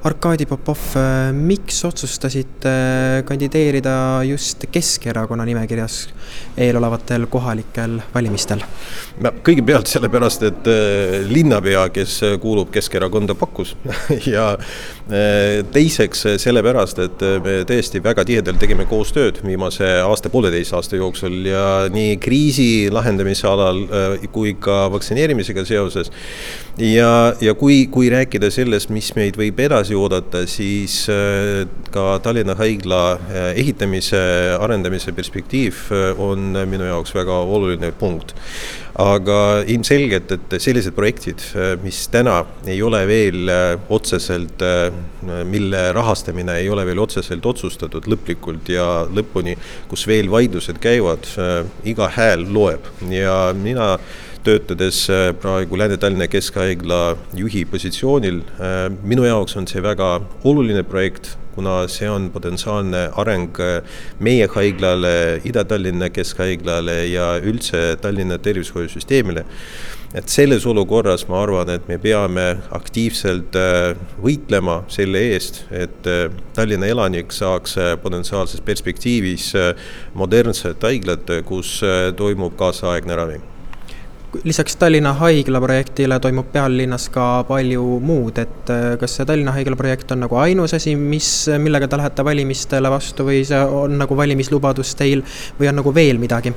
Arkadi Popov, miks otsustasite kandideerida just Keskerakonna nimekirjas eelolevatel kohalikel valimistel? no kõigepealt sellepärast, et äh, linnapea, kes kuulub Keskerakonda, pakkus ja äh, teiseks sellepärast, et me tõesti väga tihedalt tegime koostööd viimase aasta-pooleteise aasta jooksul ja nii kriisi lahendamise alal äh, kui ka vaktsineerimisega seoses. Ja, ja kui, kui rääkida sellest, mis meid võib edasi oodata, siis äh, ka Tallinna Haigla äh, ehitamise, arendamise perspektiiv äh, on minu jaoks väga oluline punkt. aga ilmselgelt, et sellised projektid, mis täna ei ole veel otseselt, mille rahastamine ei ole veel otseselt otsustatud lõplikult ja lõpuni, kus veel vaidlused käivad, iga hääl loeb ja mina töötades äh, praegu Lääne-Tallinna Keskhaigla juhi positsioonil. Äh, minu jaoks on see väga oluline projekt, kuna see on potentsiaalne areng äh, meie haiglale, Ida-Tallinna Keskhaiglale ja üldse Tallinna tervishoiusüsteemile. et selles olukorras ma arvan, et me peame aktiivselt võitlema selle eest, et Tallinna elanik saaks potentsiaalses perspektiivis modernset haiglat, kus toimub kaasaegne ravi lisaks Tallinna Haigla projektile toimub pealinnas ka palju muud, et äh, kas see Tallinna Haigla projekt on nagu ainus asi, mis, millega te lähete valimistele vastu või see on nagu valimislubadus teil või on nagu veel midagi?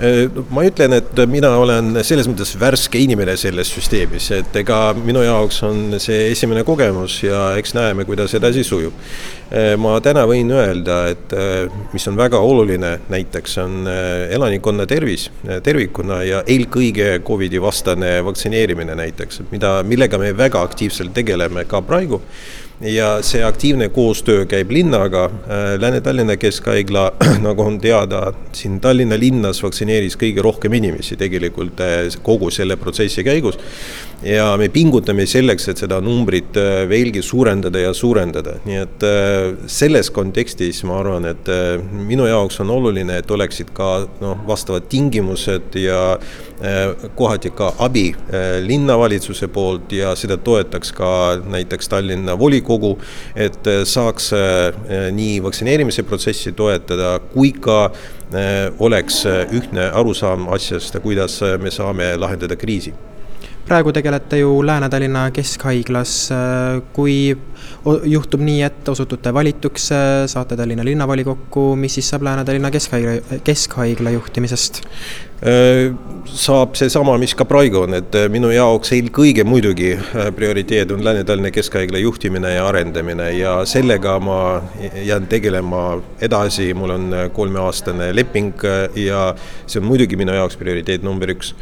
Äh, ma ütlen, et mina olen selles mõttes värske inimene selles süsteemis, et ega minu jaoks on see esimene kogemus ja eks näeme, kuidas edasi sujub. Äh, ma täna võin öelda, et äh, mis on väga oluline, näiteks on elanikkonna tervis tervikuna ja eelkõige Covidi vastane vaktsineerimine näiteks, mida, millega me väga aktiivselt tegeleme ka praegu ja see aktiivne koostöö käib linnaga. Äh, Lääne-Tallinna Keskhaigla, nagu on teada, siin Tallinna linnas vaktsineeris kõige rohkem inimesi tegelikult äh, kogu selle protsessi käigus. Ja me pingutame selleks, et seda numbrit äh, veelgi suurendada ja suurendada, nii et selles kontekstis ma arvan, et minu jaoks on oluline, et oleksid ka noh, vastavad tingimused ja kohati ka abi linnavalitsuse poolt ja seda toetaks ka näiteks Tallinna volikogu kogu, et äh, saaks äh, nii vaktsineerimise protsessi toetada, kui ka äh, oleks ühtne arusaam asjast, kuidas me saame lahendada kriisi praegu tegelete ju Lääne-Tallinna Keskhaiglas, kui juhtub nii, et osutute valituks, saate Tallinna linnavolikokku, mis siis saab Lääne-Tallinna Keskhaigla, Keskhaigla juhtimisest? Äh, saab seesama, mis ka praegu on, et äh, minu jaoks eelkõige muidugi äh, prioriteet on Lääne-Tallinna Keskhaigla juhtimine ja arendamine ja sellega ma jään tegelema edasi, mul on kolmeaastane leping ja see on muidugi minu jaoks prioriteet number üks.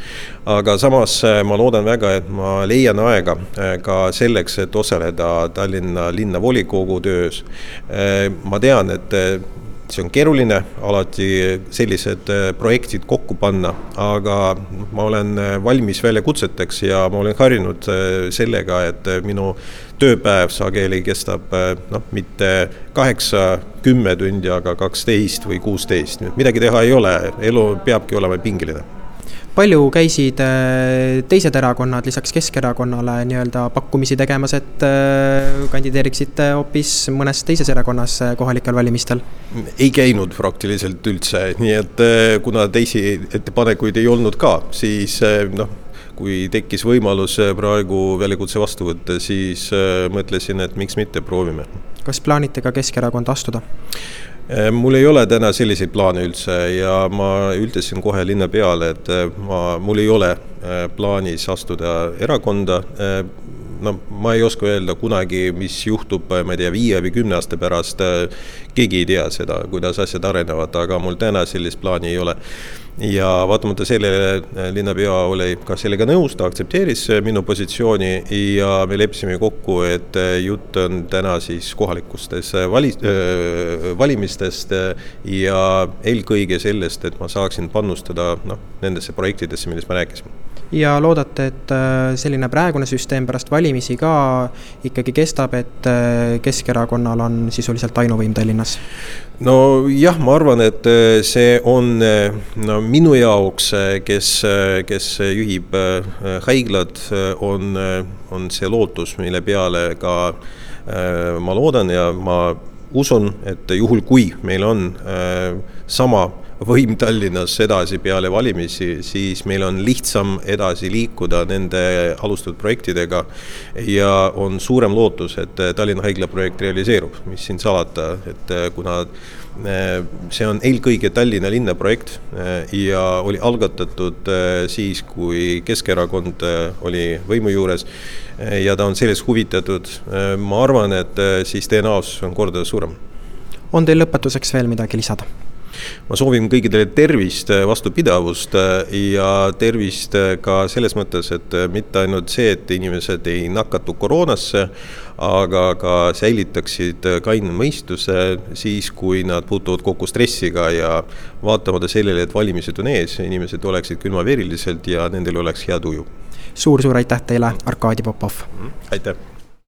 aga samas ma loodan väga, et ma leian aega ka selleks, et osaleda Tallinna linnavolikogu töös. ma tean, et see on keeruline alati sellised äh, projektid kokku panna, aga ma olen äh, valmis väljakutseteks ja ma olen harjunud äh, sellega, et minu tööpäev sageli kestab noh, mitte kaheksa, kümme tundi, aga kaksteist või kuusteist, nii et midagi teha ei ole, elu peabki olema pingeline palju käisid äh, teised erakonnad lisaks Keskerakonnale nii-öelda pakkumisi tegemas, et äh, kandideeriksite hoopis mõnes teises erakonnas äh, kohalikel valimistel? ei käinud praktiliselt üldse, nii et kuna teisi ettepanekuid ei olnud ka, siis noh, kui tekkis võimalus praegu väljakutse vastu võtta, siis mõtlesin, et miks mitte, proovime. kas plaanite ka Keskerakonda astuda? Äh, mul ei ole täna selliseid plaane üldse ja ma ütlesin kohe linnapeale, et äh, ma, mul ei ole äh, plaanis astuda erakonda. No ma ei oska öelda kunagi, mis juhtub, ma ei tea, viie või kümne aasta pärast. keegi ei tea seda, kuidas asjad arenevad, aga mul täna sellist plaani ei ole ja vaatamata sellele äh, linnapea oli ka sellega nõus, ta aktsepteeris äh, minu positsiooni ja me leppisime kokku, et äh, jutt on täna siis kohalikustest vali-, valimistest ja eelkõige sellest, et ma saaksin panustada noh, nendesse projektidesse, millest me rääkisime ja loodate, et selline praegune süsteem pärast valimisi ka ikkagi kestab, et Keskerakonnal on sisuliselt ainuvõim Tallinnas? nojah, ma arvan, et äh, see on äh, no minu jaoks, äh, kes, kes juhib haiglat, on, on see lootus, mille peale ka ma loodan ja ma usun, et juhul, kui meil on sama võim Tallinnas edasi peale valimisi, siis meil on lihtsam edasi liikuda nende alustatud projektidega ja on suurem lootus, et Tallinna Haigla projekt realiseerub, mis siin salata, et kuna eh, see on eelkõige Tallinna linna projekt ja oli algatatud siis, kui Keskerakond oli võimu juures ja ta on sellest huvitatud, ma arvan, et siis tõenäosus on kordades suurem. on teil lõpetuseks veel midagi lisada? Ma soovin kõikidele tervist, vastupidavust ja tervist ka selles mõttes, et mitte ainult see, et inimesed ei nakatu koroonasse, aga ka säilitaksid kaine mõistuse siis, kui nad puutuvad kokku stressiga ja vaatamata sellele, et valimised on ees, inimesed oleksid külmaveriliselt ja nendel oleks hea tuju suur,. suur-suur aitäh teile, Arkadi Popov! aitäh!